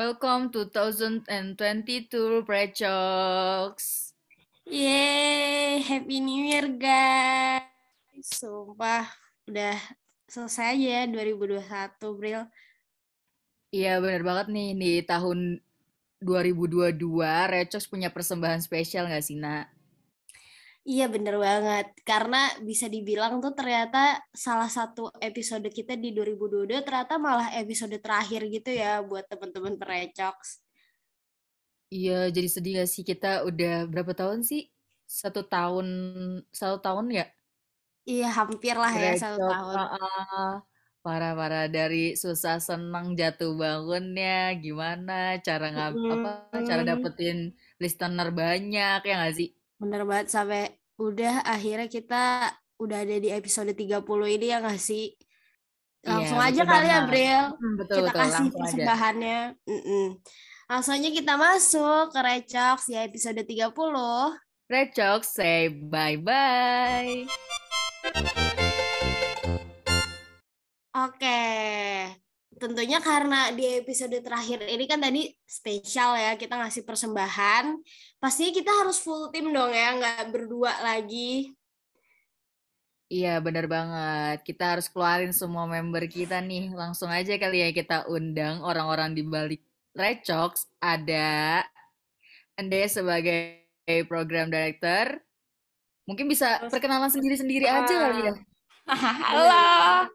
Welcome to 2022 Recox. Yeay, Happy New Year guys. Sumpah, udah selesai aja 2021, Bril. Iya bener banget nih di tahun 2022 Recox punya persembahan spesial nggak sih Nak? Iya bener banget, karena bisa dibilang tuh ternyata salah satu episode kita di 2022 ternyata malah episode terakhir gitu ya buat teman-teman perecoks. Iya jadi sedih gak sih kita udah berapa tahun sih? Satu tahun, satu tahun ya? Iya hampir lah ya satu tahun. ah, Parah-parah dari susah senang jatuh bangunnya, gimana cara ngap apa cara dapetin listener banyak ya nggak sih? Bener banget sampai udah akhirnya kita udah ada di episode 30 ini ya nggak sih? Iya Langsung aja betul kali ya. Bril, Hmm, betul kita betul kasih aja. persembahannya. Mm-mm. Langsung aja kita masuk ke Recox ya episode 30. Recox say bye bye. Oke, tentunya karena di episode terakhir ini kan tadi spesial ya, kita ngasih persembahan. Pastinya kita harus full tim dong ya, nggak berdua lagi. Iya bener banget. Kita harus keluarin semua member kita nih. Langsung aja kali ya kita undang orang-orang di balik Recox. Ada Ende sebagai program director. Mungkin bisa perkenalan sendiri-sendiri aja kali ya. Halo.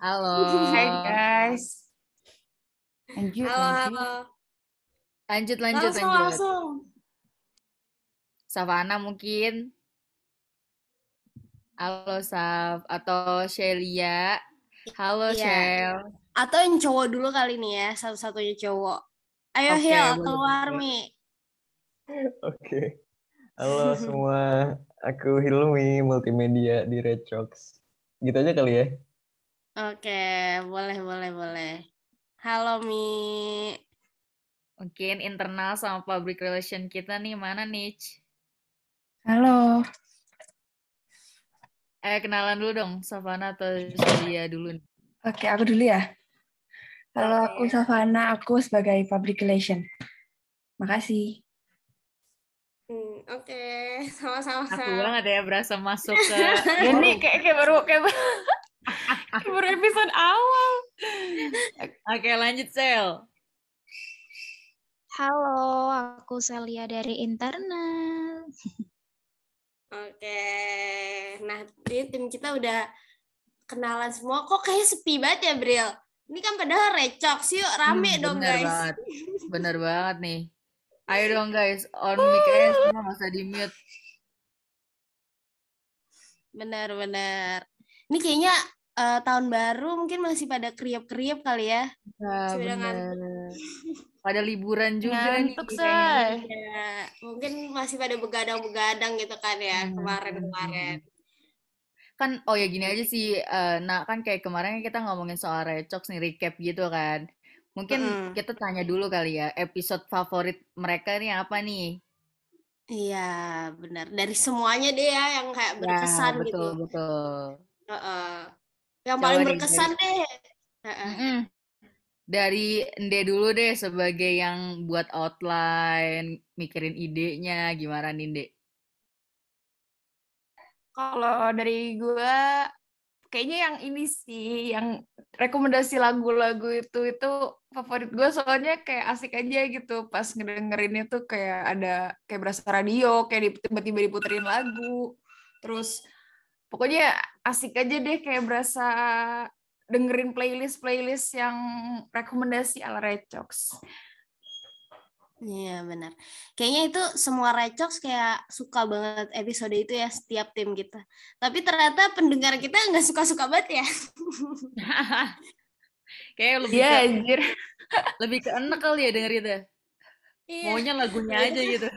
Halo. Hai guys. Lanjut, Halo, lanjut. halo. Lanjut, lanjut, Langsung, lanjut. langsung. Savana mungkin. Halo Sav. Atau Shelia. Halo Iya. Shel. Atau yang cowok dulu kali nih ya, satu-satunya cowok. Ayo Oke, Hil, keluar. Mi. Oke. Halo semua, aku Hilmi, multimedia di Recox. Gitu aja kali ya. Oke, boleh, boleh, boleh. Halo Mi. Mungkin internal sama public relation kita nih mana nih? Halo. Eh kenalan dulu dong, Savana atau Shelia dulu nih. Oke, aku dulu ya. Halo, aku. Savana, aku sebagai public relation. Makasih. Hmm, Oke, sama-sama. Aku banget ya berasa masuk ke nih kayak kayak baru kayak baru, kayak baru episode awal. Oke lanjut Sel. Halo, aku Celia dari internal. Oke, nah di tim kita udah kenalan semua. Kok kayak sepi banget ya, Bril? Ini kan padahal recok sih, yuk rame Hmm, dong bener guys. banget. Bener banget nih. Ayo dong guys, on mic aja semua nggak usah di mute. Bener-bener. Ini kayaknya eh, tahun baru mungkin masih pada kriep-kriep kali ya. Nah, Sudah bener. Pada liburan juga nih Ngantuk, kayaknya. say. Ya, mungkin masih pada begadang-begadang gitu kan ya Hmm. kemarin-kemarin. Kan, oh ya gini aja sih, eh, nah kan kayak kemarin kita ngomongin soal Recox nih, recap gitu kan. Mungkin Mm-mm. kita tanya dulu kali ya, episode favorit mereka nih apa nih? Iya, benar. Dari semuanya deh ya yang kayak Ya, berkesan gitu. betul, betul. Heeh. Yang Coba paling nih, dari, berkesan deh. Heeh. Mm-mm. Dari Ende dulu deh sebagai yang buat outline, mikirin idenya, gimana nih Ende? Kalau dari gue, kayaknya yang ini sih, yang rekomendasi lagu-lagu itu itu favorit gue soalnya kayak asik aja gitu pas ngedengerinnya tuh kayak ada kayak berasa radio, kayak tiba-tiba diputerin lagu, terus pokoknya asik aja deh kayak berasa dengerin playlist-playlist yang rekomendasi ala Recox. Iya benar. Kayaknya itu semua Recox kayak suka banget episode itu ya setiap tim kita. Tapi ternyata pendengar kita nggak suka-suka banget ya. Kayak lebih Iya ke anjir. lebih ke enak kali ya denger itu. Iya. Maunya lagunya aja gitu.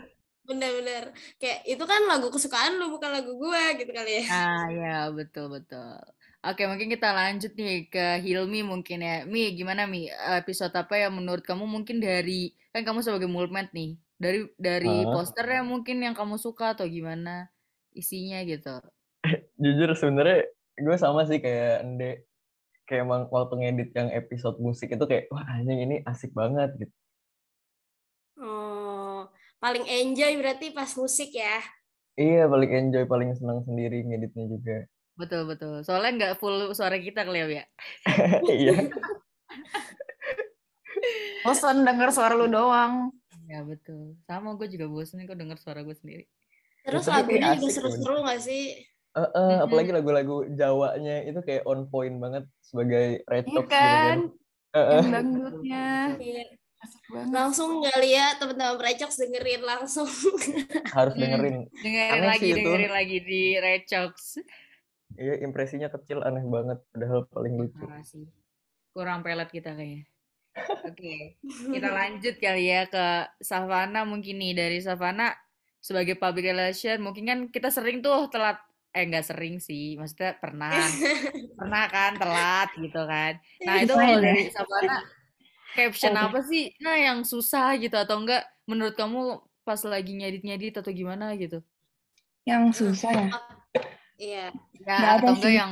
Bener-bener. Kayak itu kan lagu kesukaan lu bukan lagu gua gitu kali ya. Ah ya betul betul. Oke mungkin kita lanjut nih ke Hilmi mungkin ya. Mi gimana Mi episode apa yang menurut kamu mungkin dari kan kamu sebagai mulmet nih dari dari Hah? posternya mungkin yang kamu suka atau gimana isinya gitu. Jujur sebenarnya gue sama sih kayak Ende. Kayak emang waktu ngedit yang episode musik itu kayak, wah anjing ini asik banget gitu. Oh, paling enjoy berarti pas musik ya. Iya, paling enjoy, paling senang sendiri ngeditnya juga. Betul betul. Soalnya nggak full suara kita kali ya. Iya. Bosan denger suara lu doang. Ya betul. Sama gue juga bosen nih kok denger suara gue sendiri. Terus tapi lagunya juga seru-seru nggak sih? Eh, eh, Mm-mm. apalagi lagu-lagu Jawanya itu kayak on point banget sebagai Iya Retox gitu kan? Eh, eh. Yang dangdutnya. Iya. Asik banget. Langsung nggak lihat teman-teman Recox dengerin langsung. harus Hmm. dengerin. Dengerin Aneh lagi sih itu. dengerin lagi di Recox. Iya, impresinya kecil aneh banget, padahal paling lucu. Kurang pelet kita kayaknya. Oke, kita lanjut kali ya ke Savana mungkin nih. Dari Savana sebagai public relation mungkin kan kita sering tuh telat. Eh nggak sering sih maksudnya pernah. Pernah kan telat gitu kan. Nah itu Lumayan ya. dari Savana caption apa sih? Nah yang susah gitu atau enggak menurut kamu pas lagi nyedit-nyedit atau gimana gitu? Yang susah ya. Iya. ya Nggak ada atau enggak sih. yang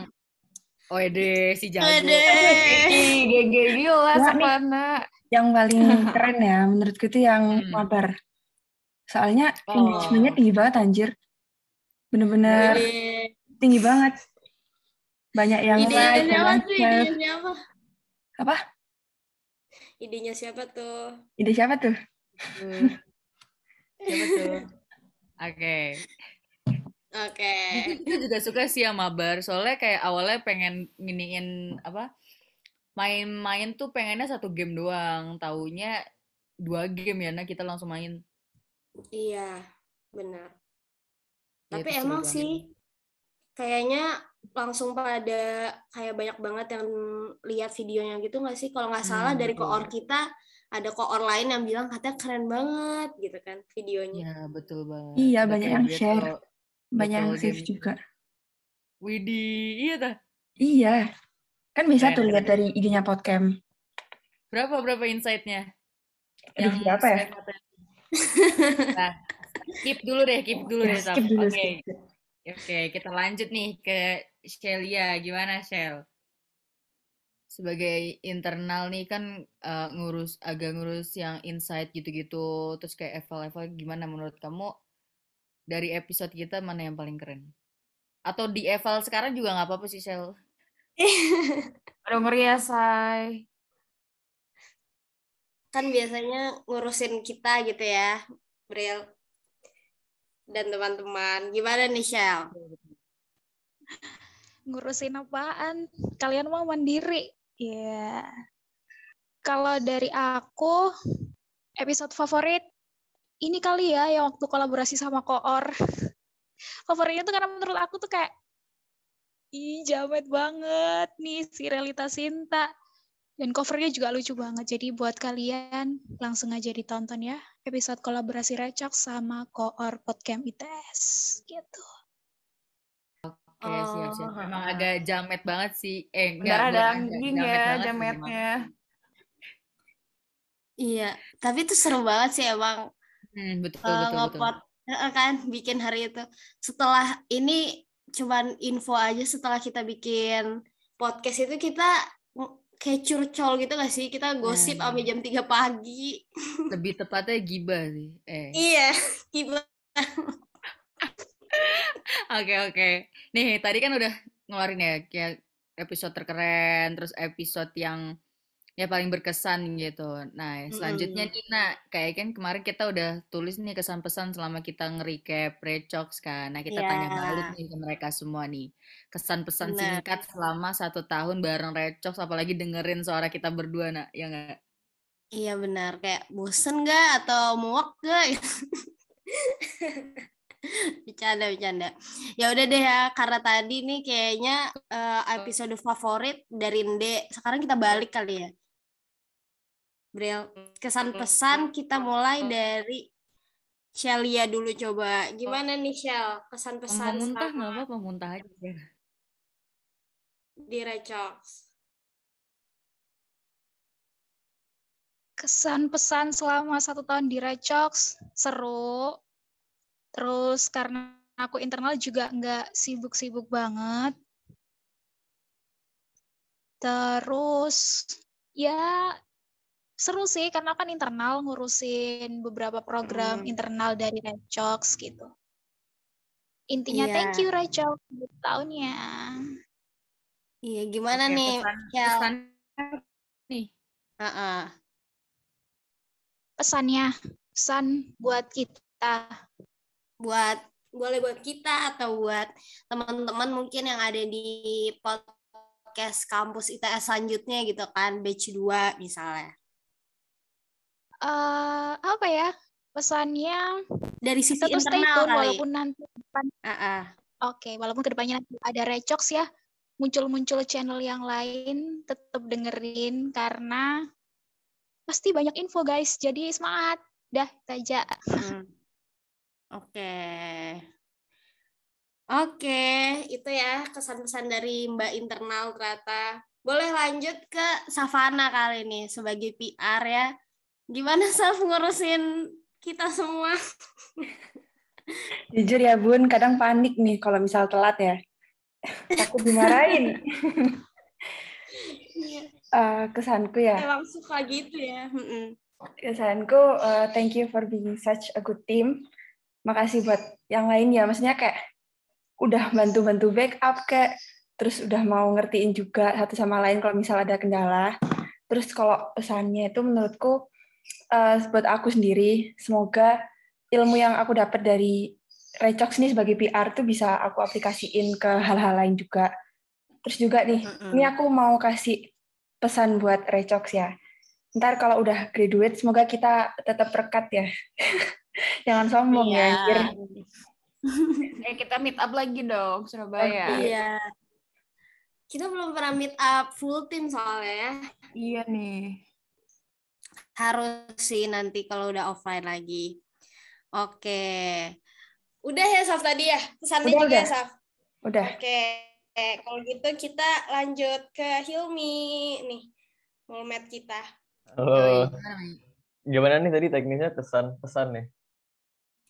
Wede si jago. Ih, GG gila. Savana. Yang paling keren ya menurutku itu yang Hmm. mabar. Soalnya Oh. engagementnya tinggi banget anjir. Bener-bener tinggi banget. Banyak yang like. Idenya siapa? Apa? Idenya siapa tuh? Ide siapa tuh? Tuh. Siapa tuh? Oke. Oke. Jujur kita juga suka sih sama bar, soalnya kayak awalnya pengen nginiin apa? Main-main tuh pengennya satu game doang, taunya dua game ya, nah kita langsung main. Iya, benar. Ya, Tapi emang banget. sih kayaknya langsung pada kayak banyak banget yang lihat videonya gitu nggak sih? Kalau nggak salah Hmm, dari koor kita ada koor lain yang bilang katanya keren banget gitu kan videonya. Ya, betul banget. Iya, banyak yang share. tuh Banyak yang betul game. juga. Widih, iya dah. Iya. Kan bisa Keren, tuh lihat dari IG-nya podcast. Berapa berapa insight-nya? Aduh, Yang berapa ya? Nah, skip dulu deh, skip dulu Ya, deh, skip dulu, Oke. skip. Oke, kita lanjut nih ke Shelia. Gimana, Shell? Sebagai internal nih kan eh, ngurus agak ngurus yang insight gitu-gitu, terus kayak eval-eval gimana menurut kamu dari episode kita mana yang paling keren? Atau di eval sekarang juga nggak apa-apa sih, Shell. Aduh ngeri ya, say. kan biasanya ngurusin kita gitu ya, Bril dan teman-teman. Gimana nih Shell? Ngurusin apaan? Kalian mau mandiri? Ya. Kalau dari aku, episode favorit ini kali ya yang waktu kolaborasi sama Koor. Favoritnya tuh karena menurut aku tuh kayak ih jamet banget nih si Relita Sinta. Dan covernya juga lucu banget. Jadi buat kalian langsung aja ditonton ya episode kolaborasi Recok sama Koor Podcast ITS gitu. Oke, siap, siap. Oh, Emang heeh. agak jamet banget sih. Eh, enggak, daging jamet ya sih jametnya. Iya, tapi itu seru banget sih emang Hmm, betul, eh, betul, betul. ngepot eh, kan bikin hari itu. Setelah ini cuman info aja setelah kita bikin podcast itu kita kayak curcol gitu gak sih? Kita gosip Nah. sampai jam 3 pagi. Lebih tepatnya gibah sih. Eh. Iya, gimana? Oke oke. Nih tadi kan udah ngeluarin ya kayak episode terkeren, terus episode yang ya paling berkesan gitu. Nah selanjutnya Mm-mm. nih Nak, kayak kan kemarin kita udah tulis nih kesan-pesan selama kita nge-recap Recox kan. Nah kita tanya Iya. balik nih ke mereka semua nih. Kesan-pesan Benar. singkat selama satu tahun bareng Recox, apalagi dengerin suara kita berdua nak, ya nggak? Iya benar, kayak bosen nggak atau muak nggak? bercanda bercanda. Ya udah deh ya, karena tadi nih kayaknya uh, episode favorit dari Nde. Sekarang kita balik kali ya. Bril, kesan pesan kita mulai dari Shelia dulu coba. Gimana nih Shell? Kesan pesan muntah nggak apa-apa, muntah aja. Di Recox. kesan pesan selama satu tahun di Recox seru terus karena aku internal juga nggak sibuk-sibuk banget terus ya seru sih karena kan internal ngurusin beberapa program hmm. internal dari Recox gitu. Intinya yeah. thank you Recox untuk tahunnya. Iya gimana Oke, nih pesan, ya pesan nih. Uh -uh pesannya pesan buat kita. Buat boleh buat kita atau buat teman-teman mungkin yang ada di podcast kampus ITS selanjutnya gitu kan batch 2 misalnya uh, apa ya pesannya dari sisi tetap internal stay tune kali. walaupun nanti depan uh -uh. oke okay, walaupun ke depannya nanti ada recox ya muncul-muncul channel yang lain tetap dengerin karena pasti banyak info guys. Jadi semangat. Dah, kita aja. Hmm. Oke. Oke, itu ya kesan-kesan dari Mbak internal ternyata. Boleh lanjut ke Savana kali ini sebagai PR ya. Gimana Saf ngurusin kita semua? Jujur ya Bun, kadang panik nih kalau misal telat ya. Takut dimarahin. uh, kesanku ya. Emang suka gitu ya. Kesanku, uh, thank you for being such a good team. Makasih buat yang lain ya, maksudnya kayak udah bantu-bantu backup kayak terus udah mau ngertiin juga satu sama lain kalau misal ada kendala. Terus kalau pesannya itu menurutku uh, buat aku sendiri, semoga ilmu yang aku dapat dari Recox nih sebagai PR tuh bisa aku aplikasiin ke hal-hal lain juga. Terus juga nih, mm -hmm. ini aku mau kasih pesan buat Recox ya. Ntar kalau udah graduate, semoga kita tetap rekat ya. Jangan sombong ya, iya. ya, anjir. eh, kita meet up lagi dong, Surabaya. Oh, iya. Kita belum pernah meet up full team soalnya ya. Iya nih. Harus sih nanti kalau udah offline lagi. Oke. Udah ya, Saf, tadi ya? Pesannya udah, juga udah. ya, Saf? Udah. Oke. Oke, kalau gitu kita lanjut ke Hilmi nih, mulmet kita. Oh, gimana nih tadi teknisnya kesan pesan nih?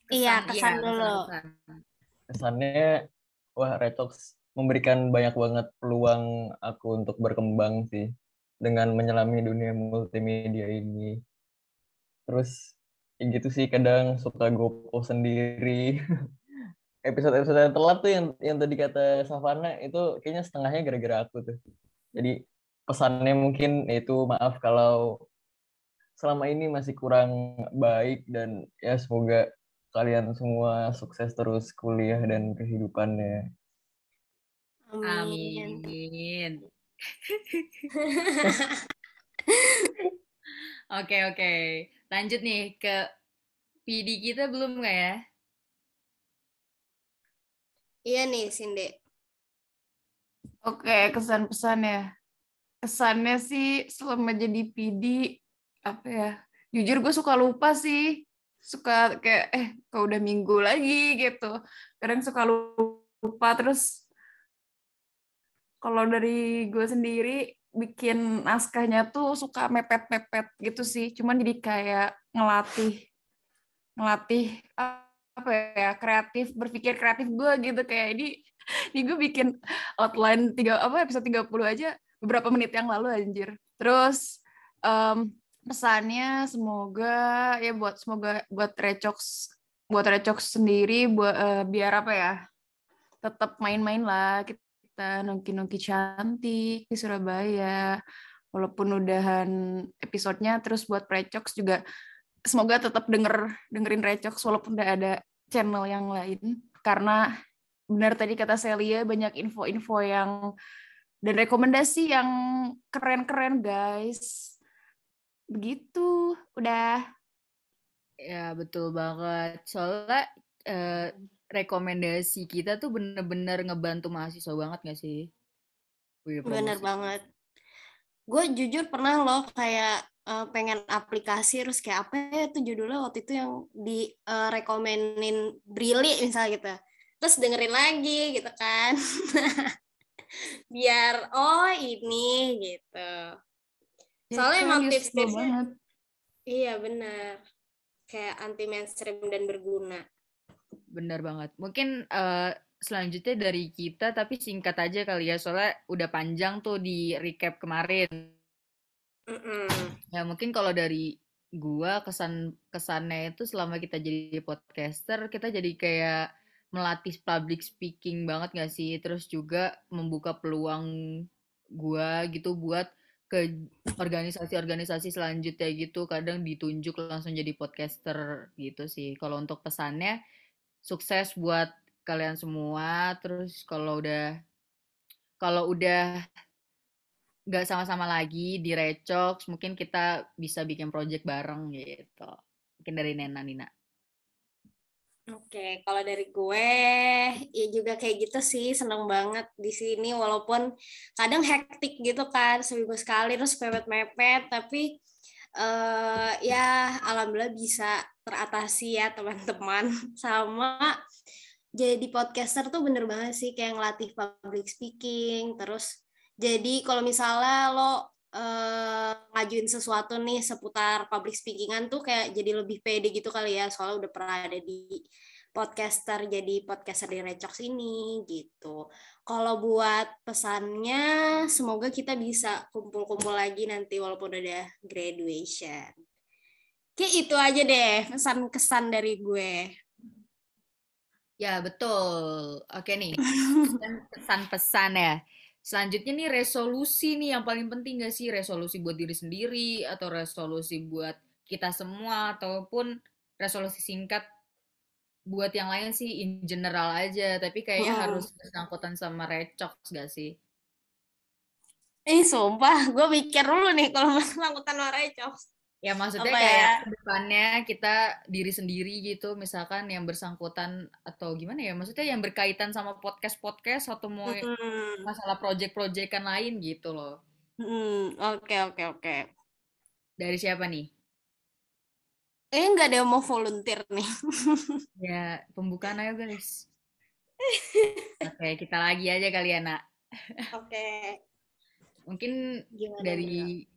Iya, kesan iya, dulu. Kesannya, wah Retox memberikan banyak banget peluang aku untuk berkembang sih dengan menyelami dunia multimedia ini. Terus ya gitu sih kadang suka gopo sendiri episode-episode yang telat tuh yang yang tadi kata Savana itu kayaknya setengahnya gara-gara aku tuh. Jadi pesannya mungkin itu maaf kalau selama ini masih kurang baik dan ya semoga kalian semua sukses terus kuliah dan kehidupannya. Amin. Amin. Oke oke, lanjut nih ke PD kita belum nggak ya? Iya nih, Sinde. Oke, kesan-pesan ya. Kesannya sih selama jadi PD, apa ya, jujur gue suka lupa sih. Suka kayak, eh, kok udah minggu lagi gitu. Kadang suka lupa, terus kalau dari gue sendiri, bikin naskahnya tuh suka mepet-mepet gitu sih. Cuman jadi kayak ngelatih, ngelatih apa ya kreatif berpikir kreatif gue gitu kayak ini ini gue bikin outline tiga apa episode 30 aja beberapa menit yang lalu anjir terus um, pesannya semoga ya buat semoga buat recox buat recox sendiri buat uh, biar apa ya tetap main-main lah kita nongki-nongki cantik di Surabaya. Walaupun udahan episodenya terus buat recox juga semoga tetap denger dengerin Recox walaupun udah ada channel yang lain. Karena benar tadi kata Celia banyak info-info yang dan rekomendasi yang keren-keren guys. Begitu. Udah. Ya, betul banget. Soalnya eh, rekomendasi kita tuh bener-bener ngebantu mahasiswa banget gak sih? Wih, Bener banget. Gue jujur pernah loh kayak eh, pengen aplikasi terus kayak apa ya tuh judulnya waktu itu yang di eh, rekomenin Brili misalnya gitu. Terus dengerin lagi gitu kan. Biar oh ini gitu. Soalnya Ya, emang tips-tipsnya banget. iya benar. Kayak anti mainstream dan berguna. Bener banget. Mungkin eh, selanjutnya dari kita, tapi singkat aja kali ya, soalnya udah panjang tuh di recap kemarin. Mm-mm. Ya mungkin kalau dari gua kesan kesannya itu selama kita jadi podcaster, kita jadi kayak melatih public speaking banget gak sih? Terus juga membuka peluang gua gitu buat ke organisasi-organisasi selanjutnya gitu, kadang ditunjuk langsung jadi podcaster gitu sih. Kalau untuk pesannya, sukses buat kalian semua. Terus kalau udah kalau udah nggak sama-sama lagi di Recox, mungkin kita bisa bikin project bareng gitu. Mungkin dari Nena Nina. Oke, kalau dari gue ya juga kayak gitu sih, seneng banget di sini walaupun kadang hektik gitu kan, seminggu sekali terus mepet-mepet, tapi eh ya alhamdulillah bisa teratasi ya teman-teman. Sama jadi podcaster tuh bener banget sih kayak ngelatih public speaking, terus jadi kalau misalnya lo eh, ngajuin sesuatu nih seputar public speakingan tuh kayak jadi lebih pede gitu kali ya soalnya udah pernah ada di podcaster jadi podcaster di Recox ini gitu. Kalau buat pesannya semoga kita bisa kumpul-kumpul lagi nanti walaupun udah graduation. Oke itu aja deh pesan-kesan dari gue. Ya, betul. Oke nih, pesan-pesan ya. Selanjutnya nih resolusi nih yang paling penting gak sih? Resolusi buat diri sendiri atau resolusi buat kita semua ataupun resolusi singkat buat yang lain sih in general aja, tapi kayaknya Hmm. harus bersangkutan sama Recox gak sih? Eh sumpah gue mikir dulu nih kalau masalah angkutan Recox. Ya maksudnya Apa kayak ya? depannya kita diri sendiri gitu, misalkan yang bersangkutan atau gimana ya? Maksudnya yang berkaitan sama podcast-podcast atau mau Hmm, masalah project-projectan lain gitu loh. Oke oke oke. Dari siapa nih? Eh nggak ada yang mau volunteer nih. Ya, pembukaan ayo guys. Oke, kita lagi aja kali ya, Nak. Oke. Mungkin Gimana dari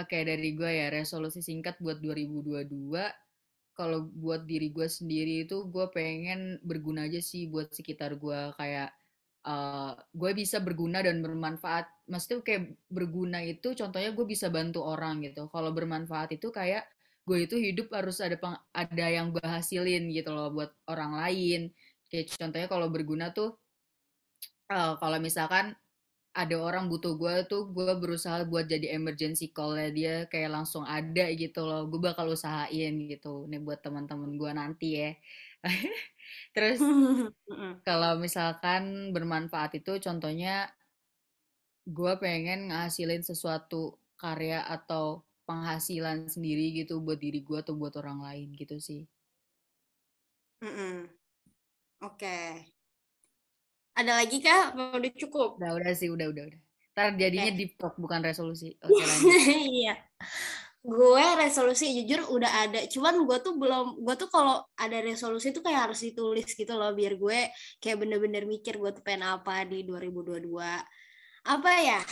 oke dari gue ya resolusi singkat buat 2022 kalau buat diri gue sendiri itu gue pengen berguna aja sih buat sekitar gue kayak eh, gue bisa berguna dan bermanfaat. Maksudnya kayak berguna itu contohnya gue bisa bantu orang gitu. Kalau bermanfaat itu kayak gue itu hidup harus ada peng- ada yang gue hasilin gitu loh buat orang lain. Kayak contohnya kalau berguna tuh eh, kalau misalkan ada orang butuh gue tuh gue berusaha buat jadi emergency call-nya dia kayak langsung ada gitu loh gue bakal usahain gitu nih buat teman-teman gue nanti ya terus kalau misalkan bermanfaat itu contohnya gue pengen ngasilin sesuatu karya atau penghasilan sendiri gitu buat diri gue atau buat orang lain gitu sih Mm-mm. Oke. Ada lagi kah? Udah cukup. udah udah sih udah udah udah ntar jadinya Oke. deep talk bukan resolusi oke lanjut Iya. Gue resolusi jujur udah ada. Cuman gue tuh belum. Gue tuh kalau ada resolusi tuh kayak harus ditulis gitu loh. Biar gue kayak bener-bener mikir gue tuh pengen apa di 2022. Apa ya?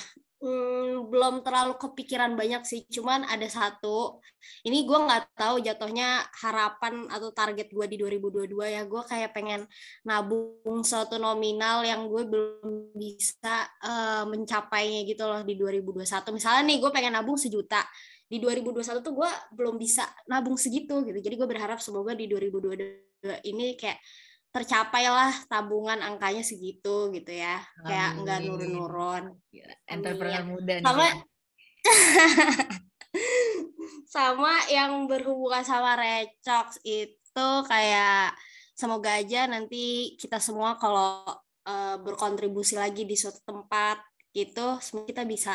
Hmm, belum terlalu kepikiran banyak sih. Cuman ada satu. Ini gue nggak tahu jatuhnya harapan atau target gue di 2022 ya. Gue kayak pengen nabung suatu nominal yang gue belum bisa eh, mencapainya gitu loh di 2021. Misalnya nih gue pengen nabung sejuta. Di 2021 tuh gue belum bisa nabung segitu gitu. Jadi gue berharap semoga di 2022 ini kayak tercapailah tabungan angkanya segitu gitu ya. Kayak nggak Amin. nurun-nurun. Gila, entrepreneur muda nih Sama sama yang berhubungan sama Recox itu kayak semoga aja nanti kita semua kalau eh, berkontribusi lagi di suatu tempat gitu semoga kita bisa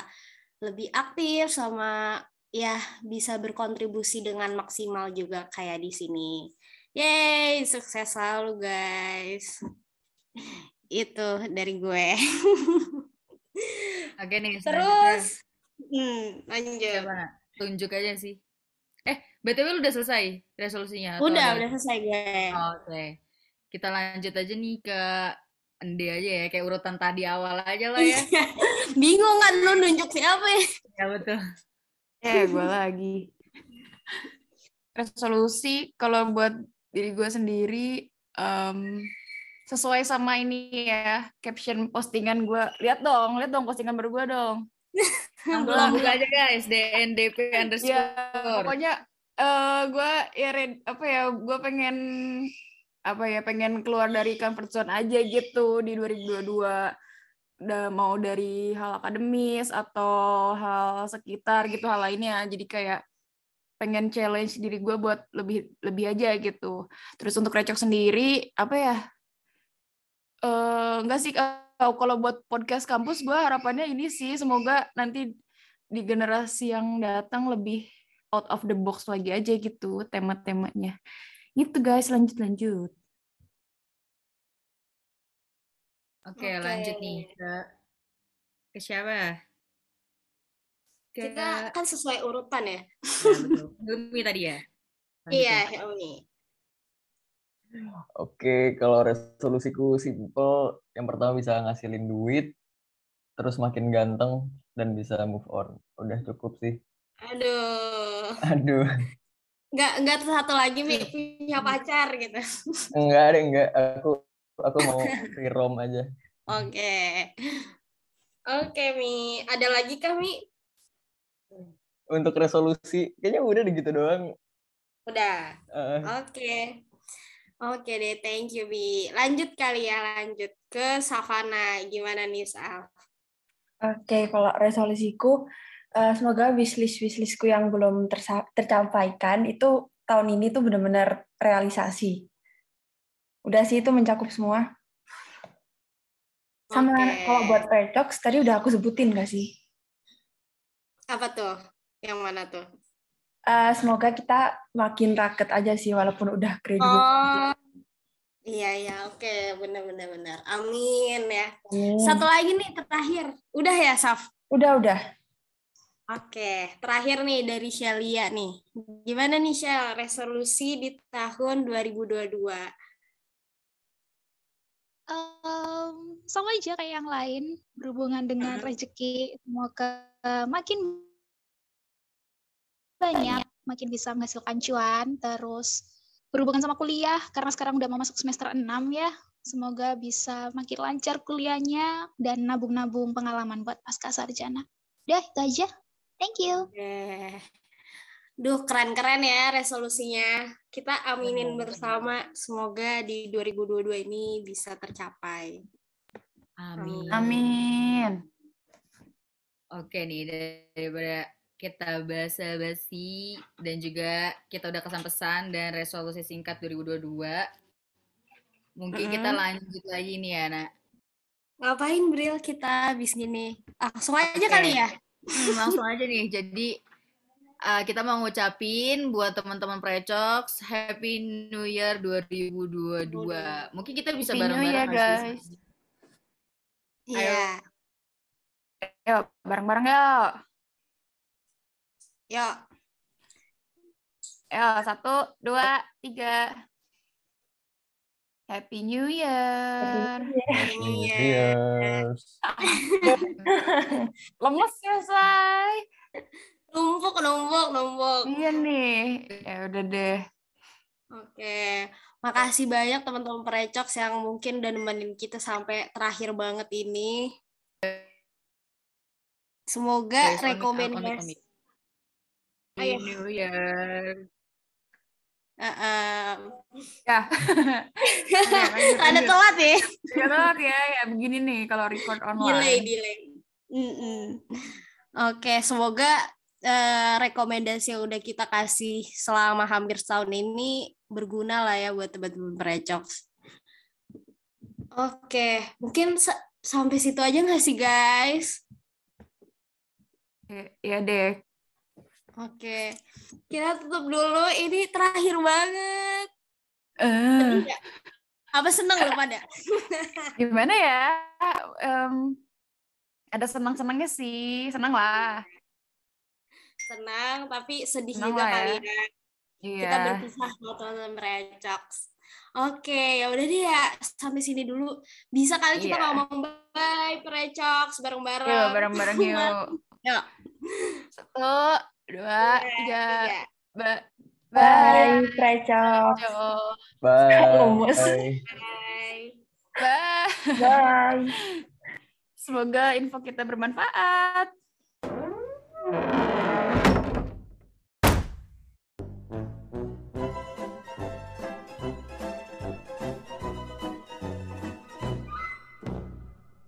lebih aktif sama ya bisa berkontribusi dengan maksimal juga kayak di sini. Yeay, sukses selalu guys. Itu dari gue. Oke nih. Terus, hmm, lanjut. Coba, tunjuk aja sih. Eh, BTW lu udah selesai resolusinya? Udah, udah selesai gue. Oh, Oke. Kita lanjut aja nih ke Ende aja ya, kayak urutan tadi awal aja lah ya. Bingung kan lu nunjuk siapa ya? ya betul. Eh, gue lagi. Resolusi kalau buat diri gue sendiri em, sesuai sama ini ya caption postingan gue. Lihat dong, lihat dong postingan baru gue dong. Belum buka aja guys, DNDP underscore. Ya, pokoknya eh gue ya red- apa ya, gue pengen apa ya, pengen keluar dari comfort zone aja gitu di 2022. Udah mau dari hal akademis atau hal sekitar gitu hal lainnya. Jadi kayak pengen challenge diri gue buat lebih lebih aja gitu. Terus untuk recok sendiri apa ya? Eh enggak sih kalau kalau buat podcast kampus gue harapannya ini sih semoga nanti di generasi yang datang lebih out of the box lagi aja gitu tema-temanya. Gitu guys, lanjut lanjut. Oke, Oke. lanjut nih ke ke siapa? Ke Kita kan sesuai urutan ya. Ya, betul. Umi tadi ya. Lanjut Iya, ya. Helmi. Oke, kalau resolusiku simple, yang pertama bisa ngasilin duit, terus makin ganteng dan bisa move on. Udah cukup sih. Aduh. Aduh, Nggak, nggak satu lagi, Mi. Punya pacar gitu. enggak ada enggak. Aku aku mau free roam aja. Oke. Oke, Mi. Ada lagi kah, Mi? Untuk resolusi, kayaknya udah deh gitu doang. Udah. Eh, Oke. Oke deh, thank you, Bi. Lanjut kali ya, lanjut ke Savana. Gimana nih, Sal? Oke, kalau resolusiku, eh, semoga wishlist wishlistku yang belum tercampaikan itu tahun ini tuh benar-benar realisasi. Udah sih itu mencakup semua. Sama Oke. kalau buat Percox tadi udah aku sebutin gak sih? Apa tuh? Yang mana tuh? Eh, semoga kita makin raket aja sih walaupun udah graduate. Oh, iya, iya. Oke, benar-benar benar. Amin ya. Amin. Satu lagi nih, terakhir. Udah ya, Saf? Udah, udah. Oke, terakhir nih dari Shelia nih. Gimana nih, Shell? Resolusi di tahun 2022? Em, sama aja kayak yang lain berhubungan dengan Mhm. rezeki semoga makin banyak makin bisa menghasilkan cuan terus berhubungan sama kuliah karena sekarang udah mau masuk semester 6 ya semoga bisa makin lancar kuliahnya dan nabung-nabung pengalaman buat pasca sarjana udah itu aja thank you Oke. Duh, keren-keren ya resolusinya. Kita aminin bersama. Semoga di 2022 ini bisa tercapai. Amin. Amin. Oke nih daripada kita basa-basi dan juga kita udah kesan pesan dan resolusi singkat 2022. Mungkin kita Mm-mm. lanjut lagi nih ya, Nak. Ngapain, Bril, kita habis gini? Langsung aja Oke. kali ya? Hmm, langsung aja nih. Jadi uh, kita mau ngucapin buat teman-teman Precox Happy New Year 2022. Mungkin kita bisa Happy New bareng-bareng guys. Iya. Yuk, bareng-bareng yuk. Yuk. Yuk, satu, dua, tiga. Happy New Year. Happy New Year. Lemes ya, say. Numpuk, numpuk, numpuk. Iya nih. Ya udah deh. Oke. Makasih banyak teman-teman Precox yang mungkin udah nemenin kita sampai terakhir banget ini. Semoga rekomendasi. Happy New Year. Heeh. Ya. Oke, lanjut, Ada telat ya. Ya telat ya, ya begini nih kalau record delay online. delay Mm-mm. oke semoga eh, rekomendasi yang udah kita kasih selama hampir setahun ini berguna lah ya buat teman-teman Precox oke mungkin sa- sampai situ aja nggak sih guys Ya, deh. Oke, kita tutup dulu. Ini terakhir banget. Eh, nggak? Apa seneng lo pada? gimana ya? Em, ada senang-senangnya sih, senang lah. Senang, tapi sedih Senang juga lah ya. kali ya. Iya. Kita berpisah sama teman-teman Recox. Oke, ya udah deh ya. Sampai sini dulu. Bisa kali kita Iya. ngomong bye Recox bareng-bareng. Yuk, bareng-bareng yuk. Yuk. Satu, dua, tiga. Tiga. Ba Bye, Precok. Bye. Lemes. Bye. Bye. Bye. Semoga info kita bermanfaat.